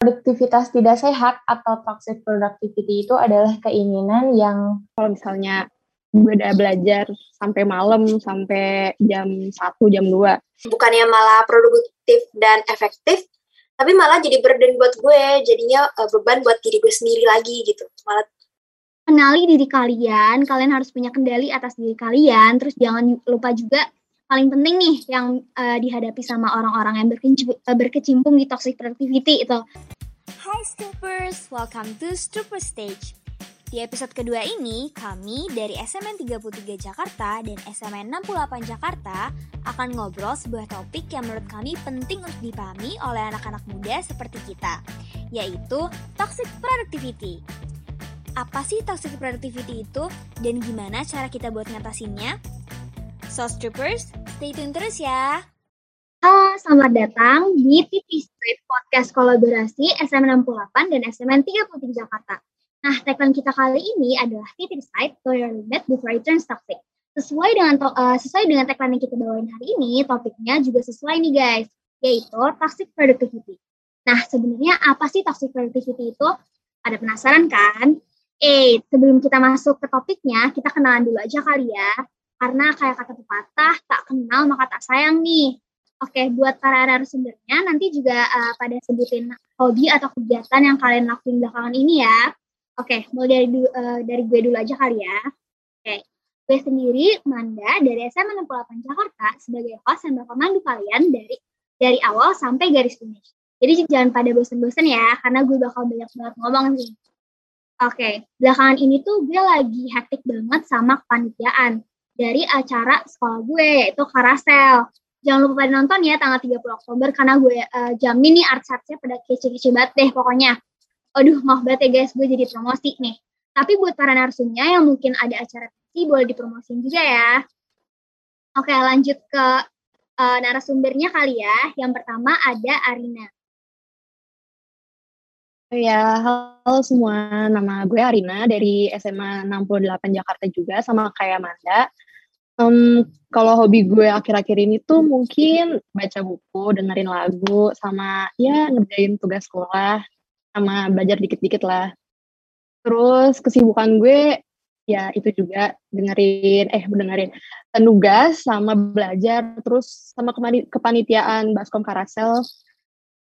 produktivitas tidak sehat atau toxic productivity itu adalah keinginan yang kalau misalnya gue udah belajar sampai malam sampai jam 1 jam 2 bukannya malah produktif dan efektif tapi malah jadi burden buat gue. Jadinya uh, beban buat diri gue sendiri lagi gitu. Malah kenali diri kalian. Kalian harus punya kendali atas diri kalian. Terus jangan lupa juga paling penting nih yang uh, dihadapi sama orang-orang yang berkecimpung, uh, berkecimpung di toxic productivity itu. Hai Stupers, welcome to Stupper Stage. Di episode kedua ini, kami dari SMN 33 Jakarta dan SMN 68 Jakarta akan ngobrol sebuah topik yang menurut kami penting untuk dipahami oleh anak-anak muda seperti kita, yaitu toxic productivity. Apa sih toxic productivity itu dan gimana cara kita buat ngatasinnya? Sauce Troopers, stay tune terus ya. Halo, selamat datang di TV Street Podcast Kolaborasi SM68 dan SMN 33 Jakarta. Nah, tagline kita kali ini adalah Titip Side to your limit before it turns toxic. Sesuai dengan uh, sesuai dengan tagline yang kita bawain hari ini, topiknya juga sesuai nih guys, yaitu toxic productivity. Nah, sebenarnya apa sih toxic productivity itu? Ada penasaran kan? Eh, sebelum kita masuk ke topiknya, kita kenalan dulu aja kali ya. Karena kayak kata pepatah, tak kenal maka tak sayang nih. Oke, buat para narasumbernya nanti juga uh, pada sebutin hobi atau kegiatan yang kalian lakuin belakangan ini ya. Oke, mulai dari uh, dari gue dulu aja kali ya. Oke, gue sendiri Manda dari SMA 68 Jakarta sebagai host yang bakal mandu kalian dari dari awal sampai garis finish. Jadi jangan pada bosen-bosen ya, karena gue bakal banyak banget ngomong nih. Oke, belakangan ini tuh gue lagi hektik banget sama kepanitiaan dari acara sekolah gue yaitu Karasel. Jangan lupa pada nonton ya tanggal 30 Oktober karena gue uh, jamin nih art artsnya pada kece-kece banget deh pokoknya. Aduh maaf banget ya guys gue jadi promosi nih. Tapi buat para narsumnya yang mungkin ada acara sih boleh dipromosin juga ya. Oke lanjut ke uh, narasumbernya kali ya. Yang pertama ada Arina. Ya, halo semua. Nama gue Arina dari SMA 68 Jakarta juga, sama kayak Amanda. Um, kalau hobi gue akhir-akhir ini tuh mungkin baca buku, dengerin lagu, sama ya ngerjain tugas sekolah, sama belajar dikit-dikit lah. Terus kesibukan gue ya itu juga dengerin, eh dengerin tugas sama belajar, terus sama kepanitiaan Baskom Karasel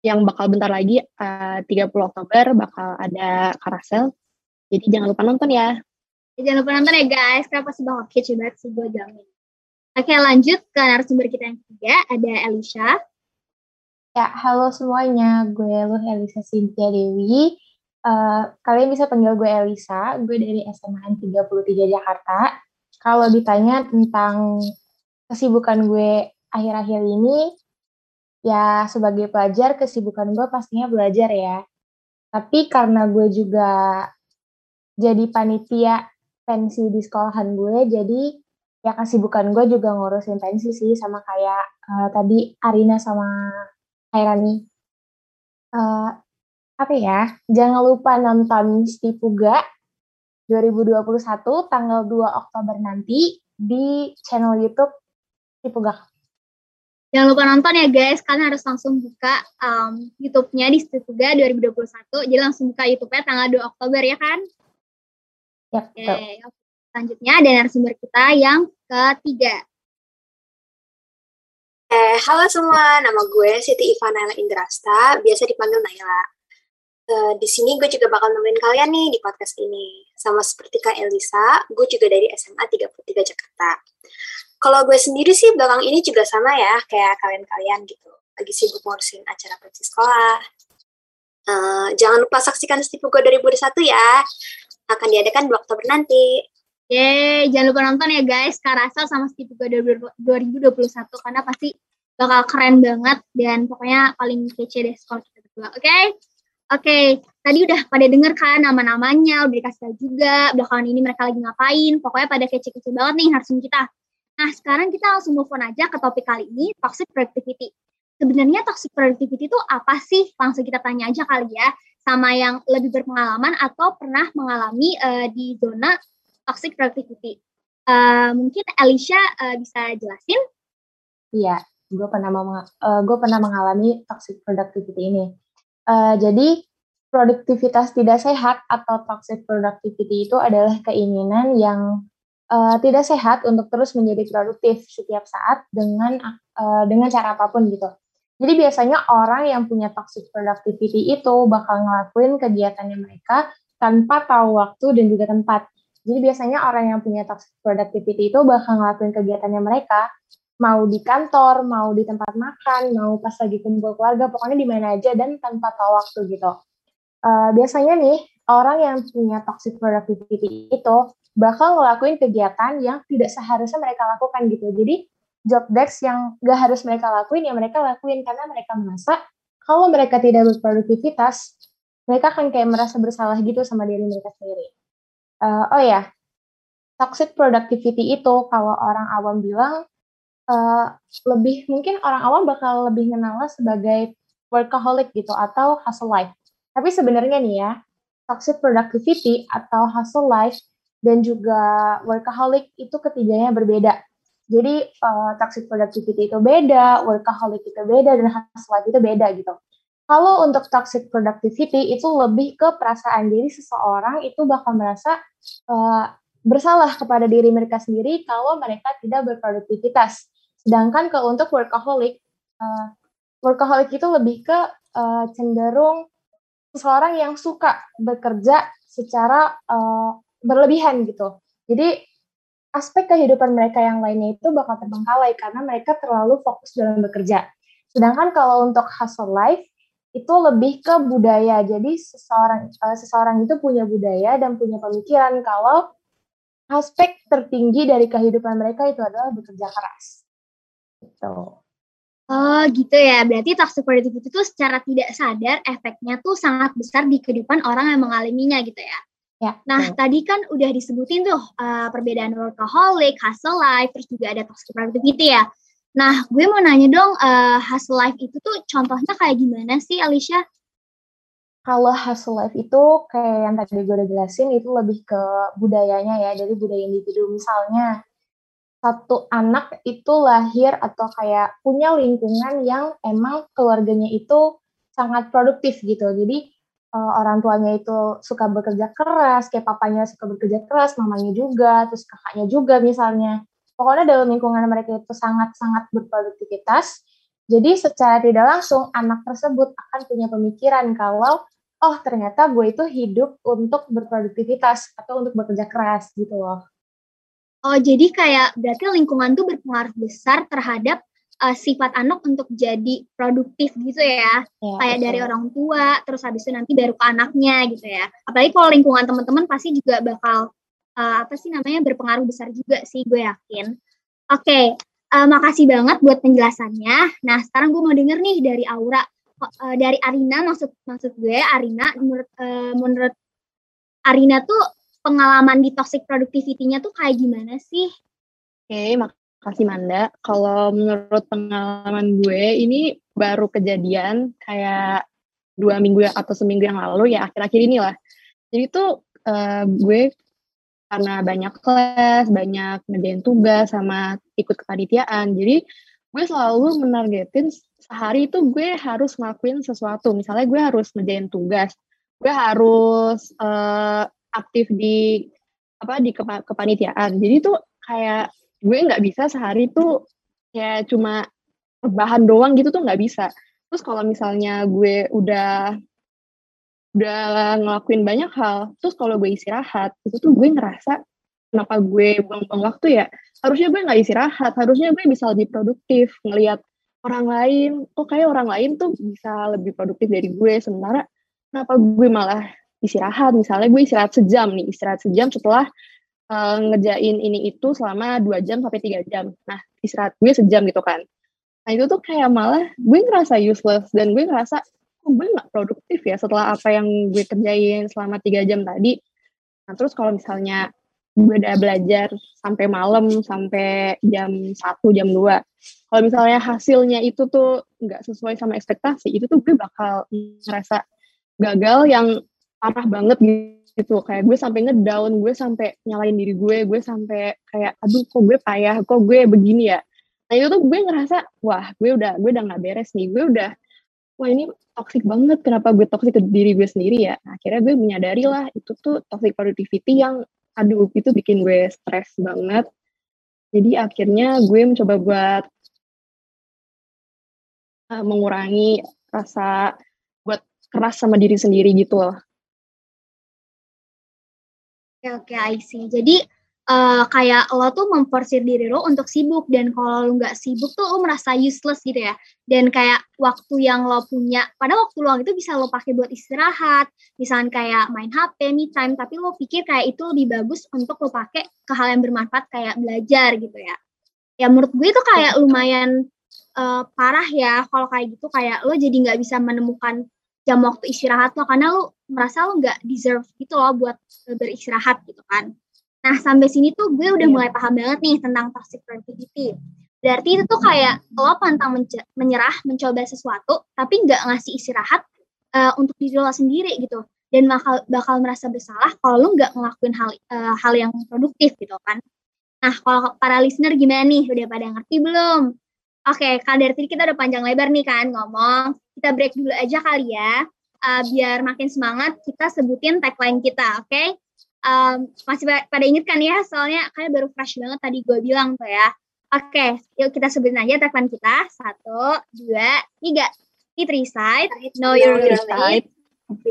yang bakal bentar lagi uh, 30 Oktober bakal ada Karasel. Jadi jangan lupa nonton ya. Jangan lupa nonton ya guys, karena pasti bakal kece banget sih gue jamin. Oke lanjut ke narasumber kita yang ketiga, ada Elisha. Ya, halo semuanya, gue Luh Elisa Cynthia Dewi. Uh, kalian bisa panggil gue Elisa, gue dari SMA 33 Jakarta. Kalau ditanya tentang kesibukan gue akhir-akhir ini, ya sebagai pelajar kesibukan gue pastinya belajar ya. Tapi karena gue juga jadi panitia pensi di sekolahan gue jadi ya kesibukan gue juga ngurusin pensi sih sama kayak uh, tadi Arina sama Hairani uh, apa ya jangan lupa nonton Stipuga 2021 tanggal 2 Oktober nanti di channel YouTube Stipuga Jangan lupa nonton ya guys, kalian harus langsung buka um, YouTube-nya di Stipuga 2021. Jadi langsung buka YouTube-nya tanggal 2 Oktober ya kan? Ya, Oke, okay. selanjutnya ada narasumber kita yang ketiga. Eh, halo semua, nama gue Siti Ivana Indrasta, biasa dipanggil Naila. Uh, di sini gue juga bakal nemenin kalian nih di podcast ini. Sama seperti Kak Elisa, gue juga dari SMA 33 Jakarta. Kalau gue sendiri sih belakang ini juga sama ya, kayak kalian-kalian gitu. Lagi sibuk ngurusin acara pensi sekolah. Uh, jangan lupa saksikan Stipu Go 2021 ya akan diadakan 2 Oktober nanti. Yeay, jangan lupa nonton ya guys, Karasa sama Steve 2021 karena pasti bakal keren banget dan pokoknya paling kece deh sekolah kita berdua. Oke? Okay? Oke, okay. tadi udah pada denger kan nama-namanya, udah dikasih tau juga belakangan ini mereka lagi ngapain. Pokoknya pada kece-kece banget nih harusnya kita. Nah, sekarang kita langsung move on aja ke topik kali ini, toxic productivity. Sebenarnya toxic productivity itu apa sih? Langsung kita tanya aja kali ya sama yang lebih berpengalaman atau pernah mengalami uh, di zona toxic productivity. Uh, mungkin Alicia uh, bisa jelasin? Iya, gue pernah uh, pernah mengalami toxic productivity ini. Uh, jadi produktivitas tidak sehat atau toxic productivity itu adalah keinginan yang uh, tidak sehat untuk terus menjadi produktif setiap saat dengan uh, dengan cara apa pun gitu. Jadi biasanya orang yang punya toxic productivity itu bakal ngelakuin kegiatannya mereka tanpa tahu waktu dan juga tempat. Jadi biasanya orang yang punya toxic productivity itu bakal ngelakuin kegiatannya mereka mau di kantor, mau di tempat makan, mau pas lagi kumpul keluarga, pokoknya di mana aja dan tanpa tahu waktu gitu. Uh, biasanya nih orang yang punya toxic productivity itu bakal ngelakuin kegiatan yang tidak seharusnya mereka lakukan gitu. Jadi job desk yang gak harus mereka lakuin ya mereka lakuin karena mereka merasa kalau mereka tidak berproduktivitas, mereka akan kayak merasa bersalah gitu sama diri mereka sendiri. Uh, oh ya, toxic productivity itu kalau orang awam bilang uh, lebih mungkin orang awam bakal lebih kenal sebagai workaholic gitu atau hustle life. Tapi sebenarnya nih ya, toxic productivity atau hustle life dan juga workaholic itu ketiganya berbeda. Jadi uh, toxic productivity itu beda, workaholic itu beda, dan hustle itu beda gitu. Kalau untuk toxic productivity itu lebih ke perasaan diri seseorang itu bakal merasa uh, bersalah kepada diri mereka sendiri kalau mereka tidak berproduktivitas. Sedangkan kalau untuk workaholic, uh, workaholic itu lebih ke uh, cenderung seseorang yang suka bekerja secara uh, berlebihan gitu. Jadi aspek kehidupan mereka yang lainnya itu bakal terbengkalai karena mereka terlalu fokus dalam bekerja. Sedangkan kalau untuk hustle life itu lebih ke budaya. Jadi seseorang uh, seseorang itu punya budaya dan punya pemikiran kalau aspek tertinggi dari kehidupan mereka itu adalah bekerja keras. Gitu. Oh gitu ya, berarti toxic productivity itu secara tidak sadar efeknya tuh sangat besar di kehidupan orang yang mengalaminya gitu ya. Ya. Nah, ya. tadi kan udah disebutin tuh uh, perbedaan workaholic, hustle life, terus juga ada toxic productivity ya. Nah, gue mau nanya dong, uh, hustle life itu tuh contohnya kayak gimana sih, Alicia? Kalau hustle life itu kayak yang tadi gue udah jelasin, itu lebih ke budayanya ya, dari budaya individu. Misalnya, satu anak itu lahir atau kayak punya lingkungan yang emang keluarganya itu sangat produktif gitu. Jadi uh, orang tuanya itu suka bekerja keras, kayak papanya suka bekerja keras, mamanya juga, terus kakaknya juga misalnya pokoknya dalam lingkungan mereka itu sangat-sangat berproduktivitas. Jadi secara tidak langsung anak tersebut akan punya pemikiran kalau oh ternyata gue itu hidup untuk berproduktivitas atau untuk bekerja keras gitu loh. Oh jadi kayak berarti lingkungan tuh berpengaruh besar terhadap uh, sifat anak untuk jadi produktif gitu ya. ya kayak betul. dari orang tua terus habis itu nanti baru ke anaknya gitu ya. Apalagi kalau lingkungan teman-teman pasti juga bakal uh, apa sih namanya berpengaruh besar juga sih gue yakin. Oke, okay, uh, eh, makasih banget buat penjelasannya. Nah sekarang gue mau denger nih dari Aura, uh, dari Arina maksud maksud gue Arina menurut uh, menurut Arina tuh pengalaman di toxic productivity-nya tuh kayak gimana sih? Oke, okay, makasih Manda. Kalau menurut pengalaman gue ini baru kejadian kayak dua minggu atau seminggu yang lalu ya akhir-akhir ini lah. Jadi tuh uh, gue karena banyak kelas, banyak ngerjain tugas, sama ikut kepanitiaan. Jadi gue selalu menargetin sehari itu gue harus ngelakuin sesuatu. Misalnya gue harus ngerjain tugas, gue harus uh, aktif di apa di kepa kepanitiaan. Jadi tuh kayak gue nggak bisa sehari itu kayak cuma bahan doang gitu tuh nggak bisa. Terus kalau misalnya gue udah udah ngelakuin banyak hal terus kalau gue istirahat itu tuh gue ngerasa kenapa gue buang-buang waktu ya harusnya gue nggak istirahat harusnya gue bisa lebih produktif ngelihat orang lain kok kayak orang lain tuh bisa lebih produktif dari gue sementara kenapa gue malah istirahat misalnya gue istirahat sejam nih istirahat sejam setelah uh, ngejain ini itu selama dua jam sampai tiga jam. Nah istirahat gue sejam gitu kan. Nah itu tuh kayak malah gue ngerasa useless dan gue ngerasa kok gue nggak produktif ya setelah apa yang gue kerjain selama tiga jam tadi. Nah terus kalau misalnya gue udah belajar sampai malam sampai jam satu jam dua kalau misalnya hasilnya itu tuh nggak sesuai sama ekspektasi itu tuh gue bakal ngerasa gagal yang parah banget gitu kayak gue sampai ngedown gue sampai nyalain diri gue gue sampai kayak aduh kok gue payah? Kok gue begini ya? Nah itu tuh gue ngerasa wah gue udah gue udah nggak beres nih. Gue udah wah ini toxic banget. Kenapa gue toxic ke diri gue sendiri ya? Nah, akhirnya gue menyadari lah itu tuh toxic productivity yang aduh itu bikin gue stres banget. Jadi akhirnya gue mencoba buat uh, mengurangi rasa buat keras sama diri sendiri gitu loh Oke, oke, I see. Jadi uh, kayak lo tuh memforsir diri lo untuk sibuk dan kalau lo nggak sibuk tuh lo merasa useless gitu ya. Dan kayak waktu yang lo punya pada waktu luang itu bisa lo pakai buat istirahat misalnya kayak main HP me time tapi lo pikir kayak itu lebih bagus untuk lo pakai ke hal yang bermanfaat kayak belajar gitu ya. Ya menurut gue itu kayak lumayan uh, parah ya kalau kayak gitu. Kayak lo jadi nggak bisa menemukan jam waktu istirahat lo karena lo merasa lo nggak deserve gitu loh buat beristirahat gitu kan Nah, sampai sini tuh gue udah iya. mulai paham banget nih tentang toxic productivity. Berarti itu tuh kayak lo pantang menyerah, mencoba sesuatu, tapi nggak ngasih istirahat uh, untuk diri lo sendiri gitu. Dan bakal, bakal merasa bersalah kalau lo nggak ngelakuin hal, uh, hal yang produktif gitu kan. Nah, kalau para listener gimana nih? Udah pada ngerti belum? Oke, okay, kalau dari tadi kita udah panjang lebar nih kan ngomong. Kita break dulu aja kali ya. Uh, biar makin semangat, kita sebutin tagline kita, oke? Okay? um, masih pada inget kan ya soalnya kayak baru fresh banget tadi gue bilang tuh ya oke okay, yuk kita sebutin aja tagline kita satu dua tiga eat side know your limit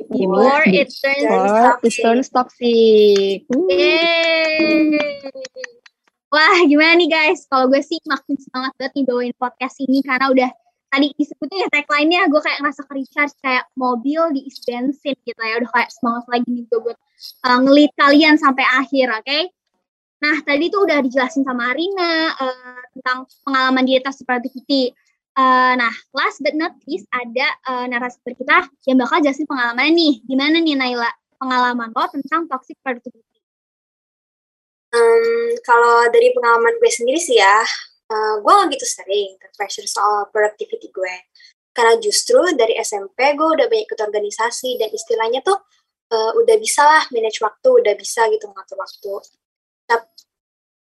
before it turns. It turns toxic. Wah, gimana nih guys? Kalau gue sih makin semangat banget nih bawain podcast ini karena udah tadi disebutnya ya tagline-nya gue kayak ngerasa ke recharge kayak mobil di bensin gitu ya. Udah kayak semangat lagi nih gue buat uh, ngelit kalian sampai akhir oke? Okay? nah tadi tuh udah dijelasin sama Arina uh, tentang pengalaman di atas productivity. Uh, nah last but not least ada uh, narasumber kita yang bakal jelasin pengalaman nih. Gimana nih Naila? Pengalaman lo tentang toxic productivity. Um, kalau dari pengalaman gue sendiri sih ya, gue gak gitu sering terpressure soal productivity gue. Karena justru dari SMP gue udah banyak ikut organisasi dan istilahnya tuh uh, udah bisa lah manage waktu, udah bisa gitu ngatur waktu.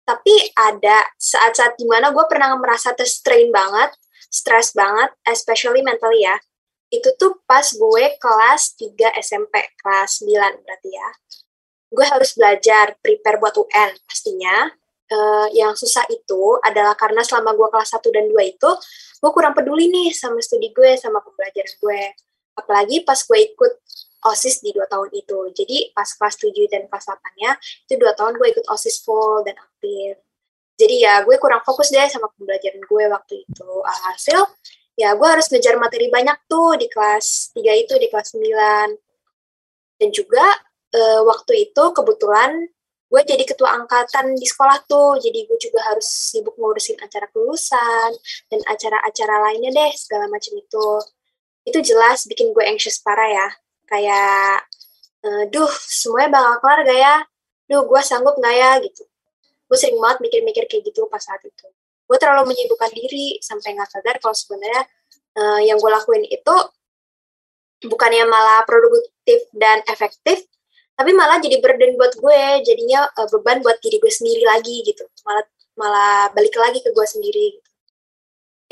Tapi ada saat-saat di mana gue pernah merasa terstrain banget, stress banget, especially mentally ya. Itu tuh pas gue kelas 3 SMP, kelas 9 berarti ya. Gue harus belajar, prepare buat UN pastinya uh, yang susah itu adalah karena selama gue kelas 1 dan 2 itu, gue kurang peduli nih sama studi gue, sama pembelajaran gue. Apalagi pas gue ikut OSIS di dua tahun itu. Jadi pas kelas 7 dan kelas 8-nya, itu dua tahun gue ikut OSIS full dan aktif. Jadi ya gue kurang fokus deh sama pembelajaran gue waktu itu. Alhasil, ya gue harus ngejar materi banyak tuh di kelas 3 itu, di kelas 9. Dan juga uh, waktu itu kebetulan gue jadi ketua angkatan di sekolah tuh jadi gue juga harus sibuk ngurusin acara kelulusan dan acara-acara lainnya deh segala macam itu. Itu jelas bikin gue anxious parah ya. Kayak uh, duh semuanya bakal kelar gak ya? Duh gue sanggup gak ya? Gitu. Gue sering banget mikir-mikir kayak gitu pas saat itu. Gue terlalu menyibukkan diri sampai nggak sadar kalau sebenarnya uh, yang gue lakuin itu bukannya malah produktif dan efektif tapi malah jadi burden buat gue. Jadinya uh, beban buat diri gue sendiri lagi gitu. Malah malah balik lagi ke gue sendiri gitu.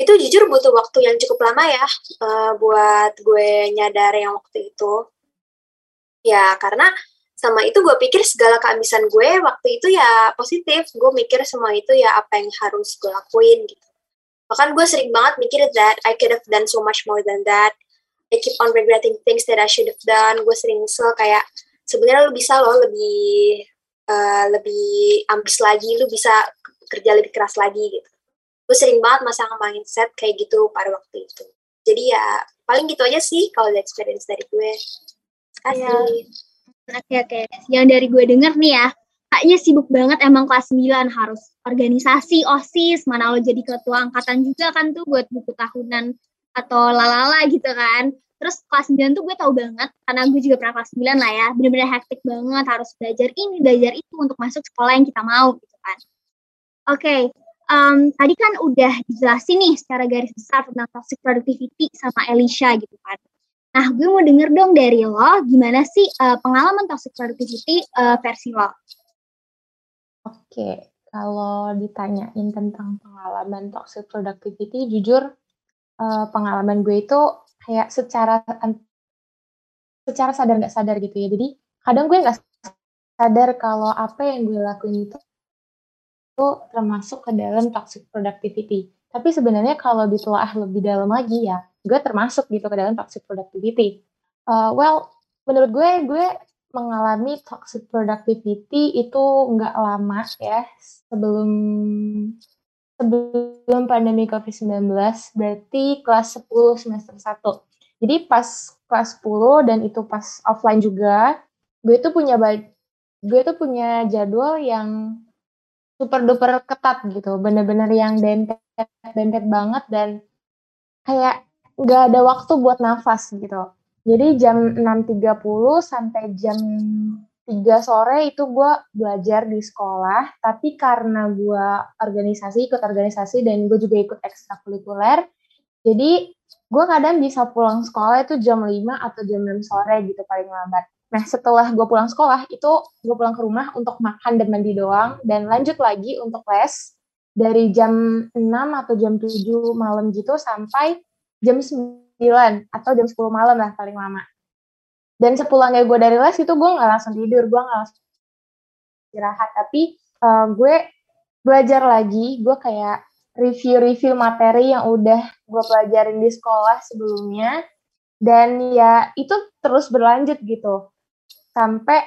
itu jujur butuh waktu yang cukup lama ya uh, buat gue nyadar yang waktu itu. Ya karena sama itu gue pikir segala keamisan gue waktu itu ya positif. Gue mikir semua itu ya apa yang harus gue lakuin gitu. Bahkan gue sering banget mikir that I could have done so much more than that. I keep on regretting things that I should have done. Gue sering nyesel kayak sebenarnya lu bisa loh lebih uh, lebih ambis lagi lu bisa kerja lebih keras lagi gitu. Gue sering banget masang mindset kayak gitu pada waktu itu. Jadi ya paling gitu aja sih kalau experience dari gue. Kasih oke oke yang dari gue denger nih ya kayaknya sibuk banget emang kelas 9 harus organisasi OSIS mana lo jadi ketua angkatan juga kan tuh buat buku tahunan atau lalala gitu kan Terus kelas 9 tuh gue tau banget, karena gue juga pernah kelas 9 lah ya, bener-bener hektik banget, harus belajar ini, belajar itu untuk masuk sekolah yang kita mau gitu kan. Oke, okay, um, tadi kan udah dijelasin nih secara garis besar tentang toxic productivity sama Elisha gitu kan. Nah, gue mau denger dong dari lo, gimana sih uh, pengalaman toxic productivity uh, versi lo? Oke, kalau ditanyain tentang pengalaman toxic productivity, jujur uh, pengalaman gue itu kayak secara secara sadar nggak sadar gitu ya. Jadi kadang gue nggak sadar kalau apa yang gue lakuin itu itu termasuk ke dalam toxic productivity. Tapi sebenarnya kalau ditelaah lebih dalam lagi ya, gue termasuk gitu ke dalam toxic productivity. Uh, well, menurut gue, gue mengalami toxic productivity itu nggak lama ya sebelum sebelum pandemi COVID-19 berarti kelas 10 semester 1. Jadi pas kelas 10 dan itu pas offline juga, gue tuh punya gue tuh punya jadwal yang super duper ketat gitu, bener-bener yang dempet dempet banget dan kayak nggak ada waktu buat nafas gitu. Jadi jam 6.30 sampai jam 3 sore itu gue belajar di sekolah, tapi karena gue organisasi, ikut organisasi, dan gue juga ikut ekstrakurikuler, jadi gue kadang bisa pulang sekolah itu jam 5 atau jam 6 sore gitu paling lambat. Nah setelah gue pulang sekolah, itu gue pulang ke rumah untuk makan dan mandi doang, dan lanjut lagi untuk les dari jam 6 atau jam 7 malam gitu sampai jam 9 atau jam 10 malam lah paling lama. Dan sepulangnya gue dari les itu gue nggak langsung tidur, gue nggak langsung istirahat, tapi uh, gue belajar lagi, gue kayak review-review materi yang udah gue pelajarin di sekolah sebelumnya, dan ya itu terus berlanjut gitu. Sampai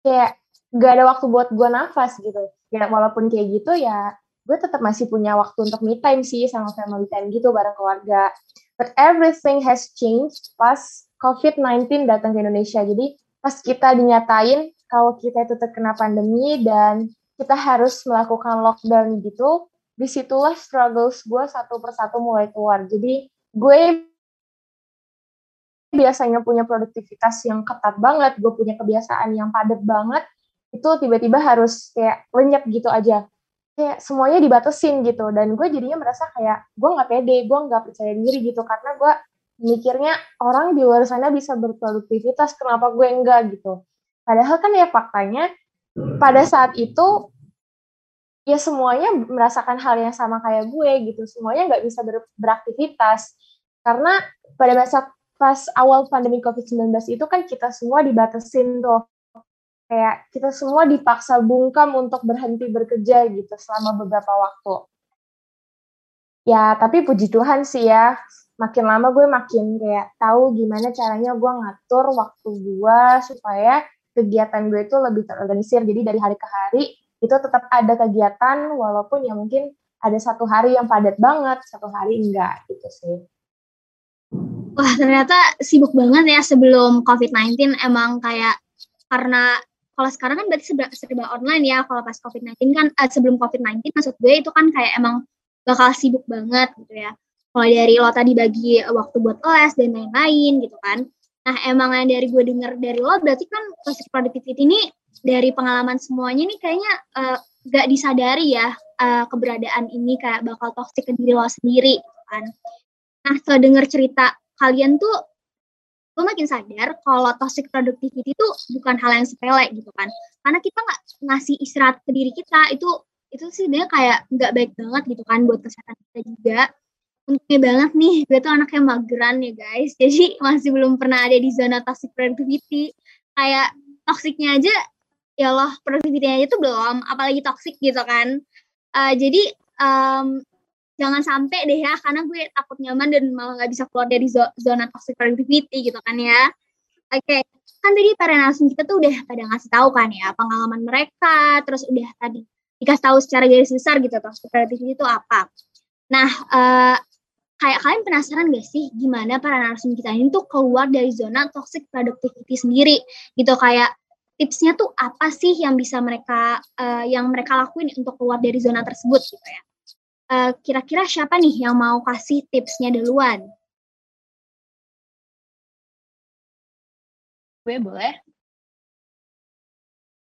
kayak gak ada waktu buat gue nafas gitu. Ya walaupun kayak gitu ya gue tetap masih punya waktu untuk me time sih sama family time gitu bareng keluarga. But everything has changed pas COVID-19 datang ke Indonesia. Jadi pas kita dinyatain kalau kita itu terkena pandemi dan kita harus melakukan lockdown gitu, di situlah struggles gue satu persatu mulai keluar. Jadi gue biasanya punya produktivitas yang ketat banget, gue punya kebiasaan yang padat banget, itu tiba-tiba harus kayak lenyap gitu aja kayak semuanya dibatesin gitu. Dan gue jadinya merasa kayak gue nggak pede gue nggak percaya diri gitu. Karena gue mikirnya orang di luar sana bisa berproduktivitas kenapa gue enggak gitu. Padahal kan ya faktanya pada saat itu ya semuanya merasakan hal yang sama kayak gue gitu. Semuanya nggak bisa ber beraktivitas. Karena pada masa pas awal pandemi COVID-19 itu kan kita semua dibatesin tuh kayak kita semua dipaksa bungkam untuk berhenti bekerja gitu selama beberapa waktu. Ya, tapi puji Tuhan sih ya, makin lama gue makin kayak tahu gimana caranya gue ngatur waktu gue supaya kegiatan gue itu lebih terorganisir. Jadi dari hari ke hari itu tetap ada kegiatan walaupun ya mungkin ada satu hari yang padat banget, satu hari enggak gitu sih. Wah, ternyata sibuk banget ya sebelum COVID-19 emang kayak karena kalau sekarang kan berarti serba, serba online ya. Kalau pas COVID-19 kan uh, sebelum COVID-19 maksud gue itu kan kayak emang bakal sibuk banget gitu ya. Kalau dari lo tadi bagi waktu buat les dan lain-lain gitu kan. Nah emang yang dari gue denger dari lo berarti kan toxic productivity ini dari pengalaman semuanya nih kayaknya uh, gak disadari ya uh, keberadaan ini kayak bakal toxic ke diri lo sendiri gitu kan. Nah setelah denger cerita kalian tuh gue makin sadar kalau toxic productivity itu bukan hal yang sepele gitu kan. Karena kita nggak ngasih istirahat ke diri kita itu itu sih dia kayak nggak baik banget gitu kan buat kesehatan kita juga. Untungnya banget nih gue tuh anaknya mageran ya guys. Jadi masih belum pernah ada di zona toxic productivity. Kayak toksiknya aja ya loh productivity aja tuh belum apalagi toxic gitu kan. Uh, jadi um, jangan sampai deh ya karena gue takut nyaman dan malah nggak bisa keluar dari zona toxic productivity gitu kan ya. Oke okay. kan tadi para narasum kita tuh udah pada ngasih tahu kan ya pengalaman mereka terus udah tadi dikasih tahu secara garis besar gitu toxic productivity itu apa. Nah uh, kayak kalian penasaran gak sih gimana para narasum kita ini tuh keluar dari zona toxic productivity sendiri? Gitu kayak tipsnya tuh apa sih yang bisa mereka uh, yang mereka lakuin untuk keluar dari zona tersebut gitu ya eh, kira-kira siapa nih yang mau kasih tipsnya duluan? Gue boleh?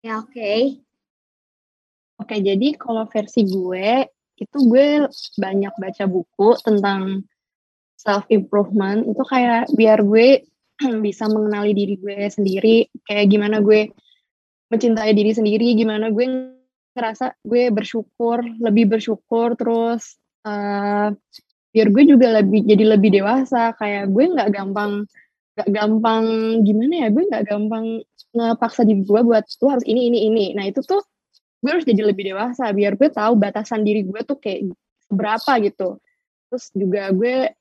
Ya, oke. Okay. Oke, jadi kalau versi gue, itu gue banyak baca buku tentang self improvement itu kayak biar gue bisa mengenali diri gue sendiri kayak gimana gue mencintai diri sendiri gimana gue ngerasa gue bersyukur lebih bersyukur terus uh, biar gue juga lebih jadi lebih dewasa. Kayak gue nggak gampang nggak gampang gimana ya gue nggak gampang ngepaksa diri gue buat lu harus ini ini ini. Nah itu tuh gue harus jadi lebih dewasa biar gue tahu batasan diri gue tuh kayak berapa gitu. Terus juga gue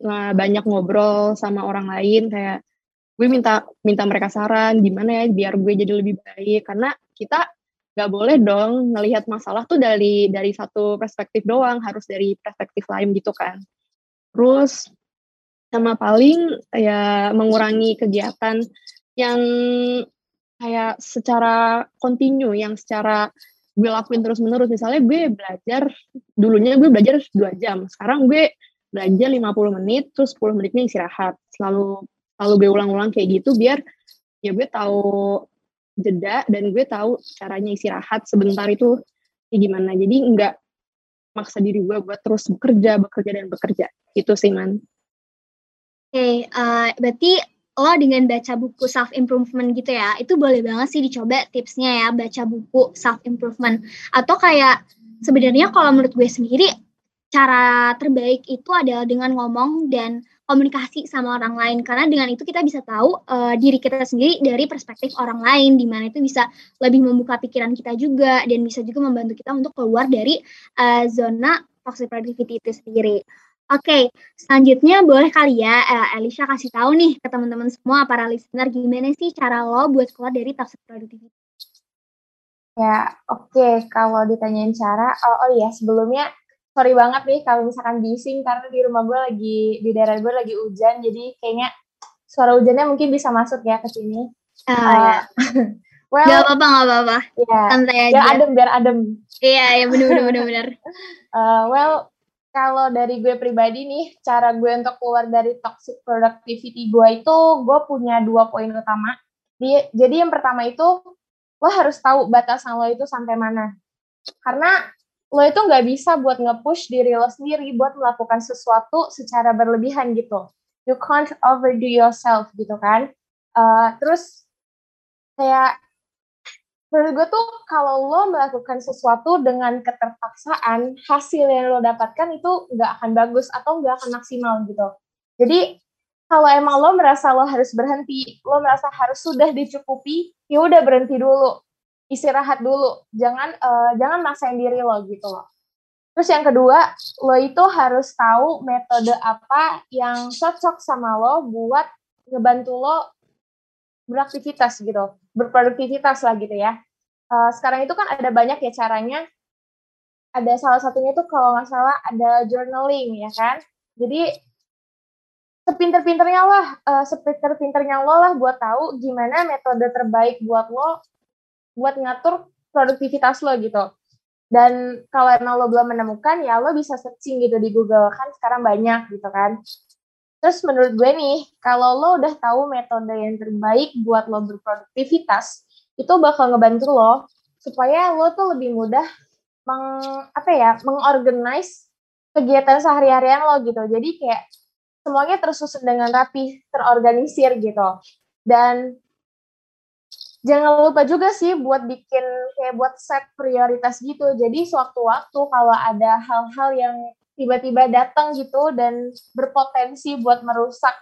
nah, banyak ngobrol sama orang lain kayak gue minta minta mereka saran gimana ya biar gue jadi lebih baik. Karena kita nggak boleh dong ngelihat masalah tuh dari dari satu perspektif doang harus dari perspektif lain gitu kan. Terus sama paling ya mengurangi kegiatan yang kayak secara kontinu yang secara gue lakuin terus menerus misalnya gue belajar dulunya gue belajar dua jam sekarang gue belajar 50 menit terus 10 menitnya istirahat. Selalu selalu gue ulang-ulang kayak gitu biar ya gue tahu jeda dan gue tahu caranya istirahat sebentar itu ya gimana. Jadi enggak maksa diri gue buat terus bekerja bekerja dan bekerja. Itu sih man. Oke okay, uh, eh, berarti lo dengan baca buku self improvement gitu ya itu boleh banget sih dicoba tipsnya ya baca buku self improvement atau kayak sebenarnya kalau menurut gue sendiri cara terbaik itu adalah dengan ngomong dan komunikasi sama orang lain karena dengan itu kita bisa tahu uh, diri kita sendiri dari perspektif orang lain di mana itu bisa lebih membuka pikiran kita juga dan bisa juga membantu kita untuk keluar dari uh, zona toxic productivity itu sendiri. Oke, okay, selanjutnya boleh kali ya uh, kasih tahu nih ke teman-teman semua para listener gimana sih cara lo buat keluar dari toxic productivity. Ya, oke. Okay. Kalau ditanyain cara, oh, oh ya sebelumnya sorry banget nih kalau misalkan bising karena di rumah gue lagi di daerah gue lagi hujan jadi kayaknya suara hujannya mungkin bisa masuk ya ke sini. Uh, uh, well, gak apa-apa gak apa-apa. Ya, santai aja. Biar adem biar adem. Iya ya benar benar benar benar. uh, well kalau dari gue pribadi nih cara gue untuk keluar dari toxic productivity gue itu gue punya dua poin utama. Jadi, jadi yang pertama itu lo harus tahu batasan lo itu sampai mana. Karena lo itu nggak bisa buat nge-push diri lo sendiri buat melakukan sesuatu secara berlebihan gitu. You can't overdo yourself gitu kan. Uh, terus kayak menurut gue tuh kalau lo melakukan sesuatu dengan keterpaksaan, hasil yang lo dapatkan itu nggak akan bagus atau nggak akan maksimal gitu. Jadi kalau emang lo merasa lo harus berhenti, lo merasa harus sudah dicukupi, ya udah berhenti dulu istirahat dulu. Jangan uh, jangan maksain diri lo gitu loh. Terus yang kedua lo itu harus tahu metode apa yang cocok sama lo buat ngebantu lo beraktivitas gitu berproduktivitas lah gitu ya. Uh, sekarang itu kan ada banyak ya caranya. Ada salah satunya tuh kalau nggak salah ada journaling ya kan. Jadi sepinter-pinternya lah, uh, sepinter-pinternya lo lah buat tahu gimana metode terbaik buat lo buat ngatur produktivitas lo gitu. Dan kalau emang lo belum menemukan, ya lo bisa searching gitu di Google. Kan sekarang banyak gitu kan. Terus menurut gue nih, kalau lo udah tahu metode yang terbaik buat lo berproduktivitas, itu bakal ngebantu lo supaya lo tuh lebih mudah meng, apa ya, mengorganize kegiatan sehari-harian lo gitu. Jadi kayak semuanya tersusun dengan rapi, terorganisir gitu. Dan jangan lupa juga sih buat bikin kayak buat set prioritas gitu. Jadi sewaktu-waktu kalau ada hal-hal yang tiba-tiba datang gitu dan berpotensi buat merusak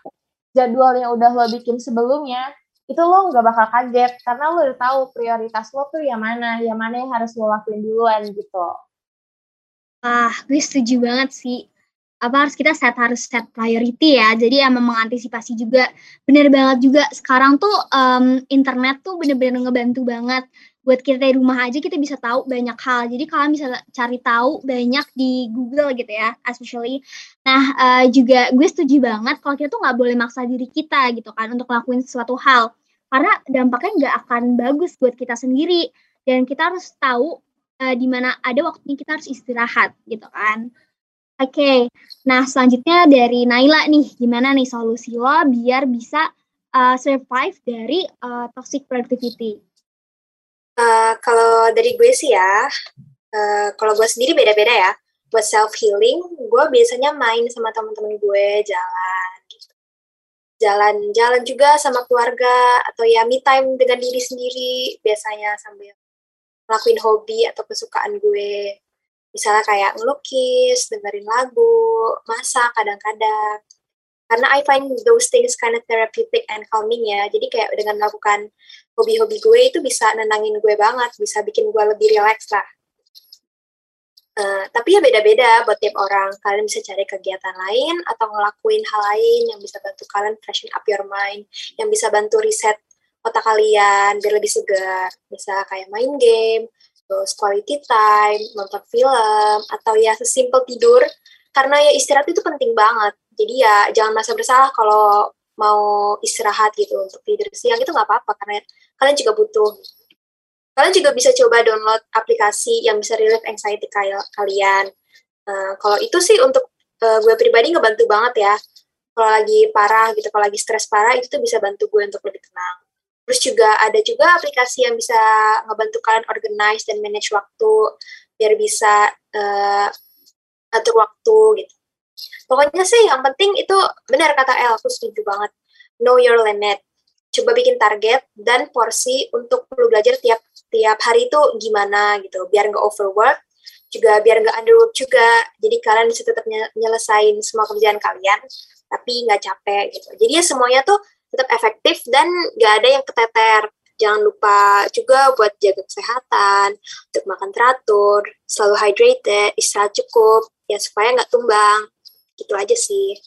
jadwal yang udah lo bikin sebelumnya, itu lo nggak bakal kaget karena lo udah tahu prioritas lo tuh yang mana, yang mana yang harus lo lakuin duluan gitu. Ah, gue setuju banget sih apa harus kita set harus set priority ya. Jadi emang mengantisipasi juga. Bener banget juga. Sekarang tuh um, internet tuh bener-bener ngebantu banget. Buat kita di rumah aja kita bisa tahu banyak hal. Jadi kalian bisa cari tahu banyak di Google gitu ya especially. Nah uh, juga gue setuju banget kalau kita tuh nggak boleh maksa diri kita gitu kan untuk ngelakuin sesuatu hal. Karena dampaknya nggak akan bagus buat kita sendiri. Dan kita harus tahu uh, di mana ada waktunya kita harus istirahat gitu kan Oke, okay. nah selanjutnya dari Naila nih, gimana nih solusi lo biar bisa uh, survive dari uh, toxic productivity? Uh, kalau dari gue sih ya, uh, kalau gue sendiri beda-beda ya. Buat self healing, gue biasanya main sama teman-teman gue, jalan gitu. Jalan-jalan juga sama keluarga atau ya me time dengan diri sendiri biasanya sambil ngelakuin hobi atau kesukaan gue Misalnya kayak ngelukis, dengerin lagu, masak kadang-kadang. Karena I find those things kind of therapeutic and calming ya. Jadi kayak dengan melakukan hobi-hobi gue itu bisa nenangin gue banget, bisa bikin gue lebih relax lah. Uh, tapi ya beda-beda buat tiap orang. Kalian bisa cari kegiatan lain atau ngelakuin hal lain yang bisa bantu kalian freshen up your mind, yang bisa bantu reset otak kalian biar lebih segar. Bisa kayak main game, terus quality time, nonton film, atau ya sesimpel tidur. Karena ya istirahat itu penting banget. Jadi ya jangan merasa bersalah kalau mau istirahat gitu untuk tidur siang itu nggak apa-apa karena kalian juga butuh. Kalian juga bisa coba download aplikasi yang bisa relieve anxiety kalian. Uh, kalau itu sih untuk uh, gue pribadi ngebantu banget ya. Kalau lagi parah gitu, kalau lagi stres parah itu tuh bisa bantu gue untuk lebih tenang. Terus juga ada juga aplikasi yang bisa ngebantu kalian organize dan manage waktu biar bisa uh, atur waktu gitu. Pokoknya sih yang penting itu benar kata El, aku setuju banget. Know your limit. Coba bikin target dan porsi untuk perlu belajar tiap tiap hari itu gimana gitu, biar nggak overwork, juga biar nggak underwork juga. Jadi kalian bisa tetap nyelesain semua kerjaan kalian, tapi nggak capek gitu. Jadi ya semuanya tuh tetap efektif dan gak ada yang keteter. Jangan lupa juga buat jaga kesehatan, untuk makan teratur, selalu hydrated, istirahat cukup, ya supaya nggak tumbang. Gitu aja sih.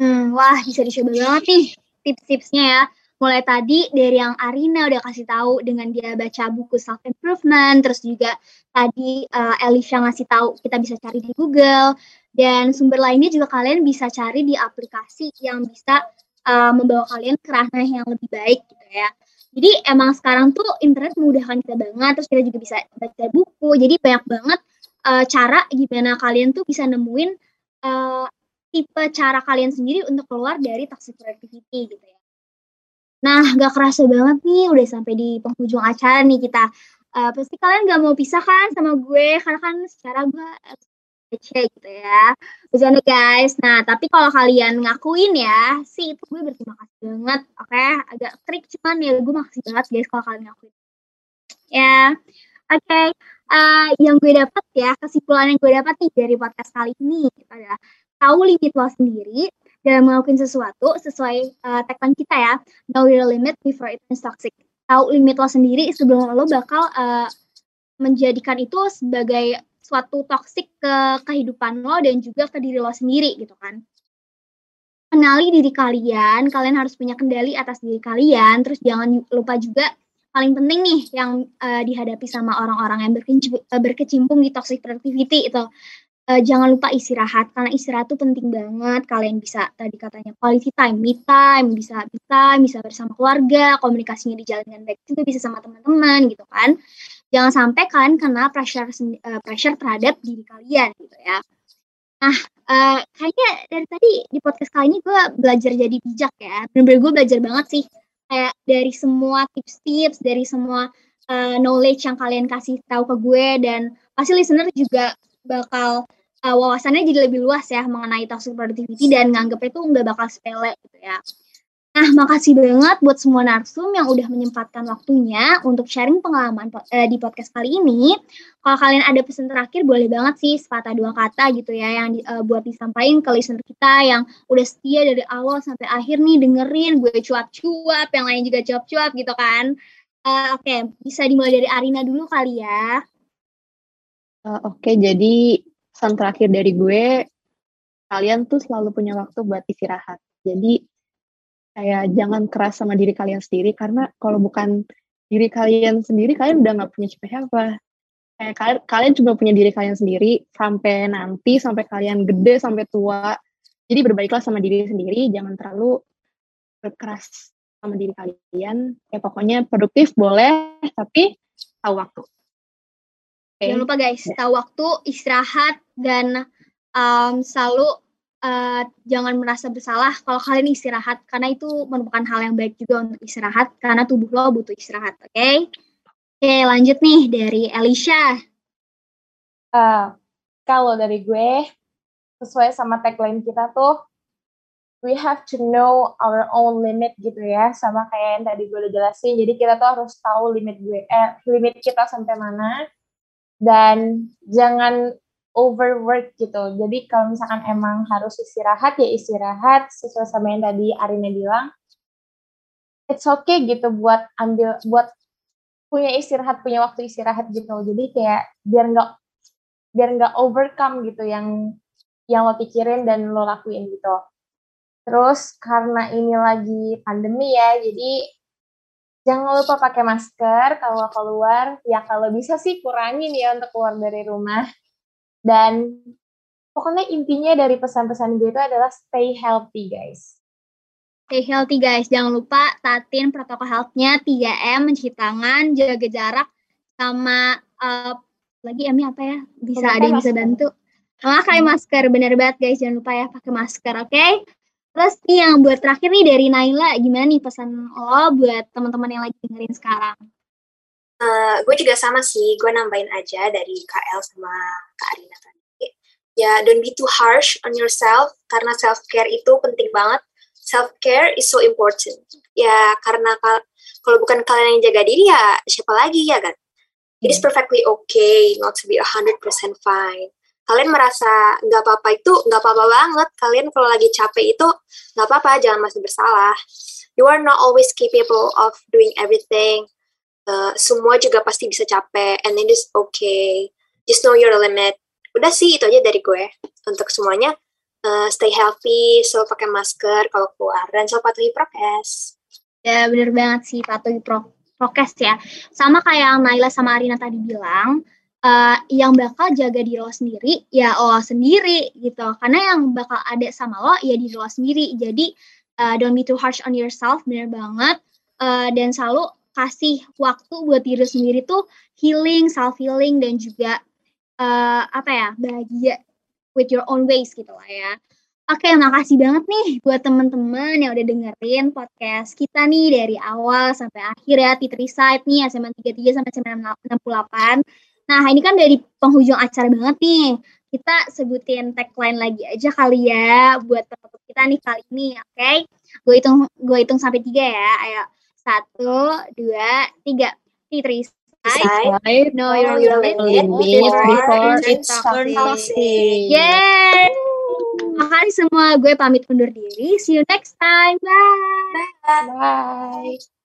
Hmm, wah bisa dicoba banget nih tips-tipsnya ya. Mulai tadi dari yang Arina udah kasih tahu dengan dia baca buku self improvement, terus juga tadi uh, Elisha ngasih tahu kita bisa cari di Google dan sumber lainnya juga kalian bisa cari di aplikasi yang bisa uh, membawa kalian ke ranah yang lebih baik gitu ya. Jadi emang sekarang tuh internet memudahkan kita banget, terus kita juga bisa baca buku. Jadi banyak banget uh, cara gimana kalian tuh bisa nemuin uh, tipe cara kalian sendiri untuk keluar dari toxic productivity gitu ya. Nah, gak kerasa banget nih udah sampai di penghujung acara nih kita. Uh, pasti kalian gak mau pisah kan sama gue, karena kan secara gue kece gitu ya. Bercanda guys. Nah, tapi kalau kalian ngakuin ya, sih itu gue berterima kasih banget. Oke, okay? agak trik cuman ya gue makasih banget guys kalau kalian ngakuin. Ya, oke. Okay. Uh, yang gue dapat ya, kesimpulan yang gue dapat nih dari podcast kali ini adalah tahu limit lo sendiri dalam melakukan sesuatu sesuai uh, tagline kita ya, know your limit before it is toxic. Tahu limit lo sendiri sebelum lo bakal uh, menjadikan itu sebagai suatu toksik ke kehidupan lo dan juga ke diri lo sendiri gitu kan. Kenali diri kalian, kalian harus punya kendali atas diri kalian, terus jangan lupa juga paling penting nih yang uh, dihadapi sama orang-orang yang berkecimpung, uh, berkecimpung di toxic productivity itu uh, jangan lupa istirahat karena istirahat itu penting banget kalian bisa tadi katanya quality time me time bisa bisa bisa bersama keluarga komunikasinya dijalankan baik juga bisa sama teman-teman gitu kan jangan sampai kalian kena pressure uh, pressure terhadap diri kalian gitu ya. Nah, uh, kayaknya dari tadi di podcast kali ini gue belajar jadi bijak ya. Bener-bener gue belajar banget sih kayak dari semua tips-tips, dari semua uh, knowledge yang kalian kasih tahu ke gue dan pasti listener juga bakal uh, wawasannya jadi lebih luas ya mengenai toxic productivity dan nganggep itu nggak bakal sepele gitu ya. Nah, makasih banget buat semua narsum yang udah menyempatkan waktunya untuk sharing pengalaman uh, di podcast kali ini. Kalau kalian ada pesan terakhir, boleh banget sih sepatah dua kata gitu ya yang di, uh, buat disampaikan ke listener kita yang udah setia dari awal sampai akhir nih dengerin gue cuap-cuap, yang lain juga cuap-cuap gitu kan. Uh, Oke, okay, bisa dimulai dari Arina dulu kali ya. Uh, Oke, okay, jadi pesan terakhir dari gue, kalian tuh selalu punya waktu buat istirahat. Jadi kayak jangan keras sama diri kalian sendiri karena kalau bukan diri kalian sendiri kalian udah nggak punya siapa-siapa kayak kalian kalian cuma punya diri kalian sendiri sampai nanti sampai kalian gede sampai tua jadi berbaiklah sama diri sendiri jangan terlalu berkeras sama diri kalian ya pokoknya produktif boleh tapi tahu waktu okay. jangan lupa guys ya. tahu waktu istirahat dan um, selalu uh, jangan merasa bersalah kalau kalian istirahat karena itu merupakan hal yang baik juga untuk istirahat karena tubuh lo butuh istirahat, oke? Okay? Oke, okay, lanjut nih dari Elisha. Uh, kalau dari gue sesuai sama tagline kita tuh we have to know our own limit gitu ya sama kayak yang tadi gue udah jelasin jadi kita tuh harus tahu limit gue eh limit kita sampai mana dan jangan overwork gitu. Jadi kalau misalkan emang harus istirahat ya istirahat sesuai sama yang tadi Arina bilang. It's okay gitu buat ambil buat punya istirahat punya waktu istirahat gitu. Jadi kayak biar nggak biar nggak overcome gitu yang yang lo pikirin dan lo lakuin gitu. Terus karena ini lagi pandemi ya, jadi jangan lupa pakai masker kalau keluar. Ya kalau bisa sih kurangin ya untuk keluar dari rumah. Dan pokoknya intinya dari pesan-pesan gue itu adalah stay healthy guys. Stay healthy guys, jangan lupa tatin protokol health-nya 3M, mencuci tangan, jaga jarak, sama uh, lagi M apa ya? Bisa ada yang bisa bantu. Pakai masker, bener banget guys, jangan lupa ya pakai masker, oke? Okay? Terus nih yang buat terakhir nih dari Naila, gimana nih pesan lo buat teman-teman yang lagi dengerin sekarang? Uh, gue juga sama sih, gue nambahin aja dari KL sama Kak Arina tadi. Ya, don't be too harsh on yourself, karena self-care itu penting banget. Self-care is so important. Ya, karena kalau bukan kalian yang jaga diri, ya siapa lagi ya kan? It is hmm. perfectly okay not to be 100% fine kalian merasa nggak apa-apa itu nggak apa-apa banget kalian kalau lagi capek itu nggak apa-apa jangan masih bersalah you are not always capable of doing everything uh, semua juga pasti bisa capek and then it's okay. Just know your limit. Udah sih itu aja dari gue. Untuk semuanya uh, stay healthy selalu pakai masker kalau keluar dan selalu patuhi prokes. Ya bener banget sih patuhi pro prokes ya. Sama kayak Naila sama Arina tadi bilang uh, yang bakal jaga diri lo sendiri ya lo sendiri gitu. Karena yang bakal ada sama lo ya diri lo sendiri. Jadi uh, don't be too harsh on yourself bener banget. Uh, dan selalu kasih waktu buat diri sendiri tuh healing self healing dan juga uh, apa ya bahagia with your own ways gitu lah ya Oke, makasih banget nih buat teman-teman yang udah dengerin podcast kita nih dari awal sampai akhir ya, Titri Side nih, SMA 33 sampai SMA 68. Nah, ini kan dari penghujung acara banget nih. Kita sebutin tagline lagi aja kali ya buat penutup kita nih kali ini, oke? Okay? Gue hitung gue hitung sampai tiga ya. Ayo, satu, dua, tiga. Three, Side, know your limit before it's toxic. Yeay! Makasih semua, gue pamit undur diri. See you next time. Bye. Bye. Bye.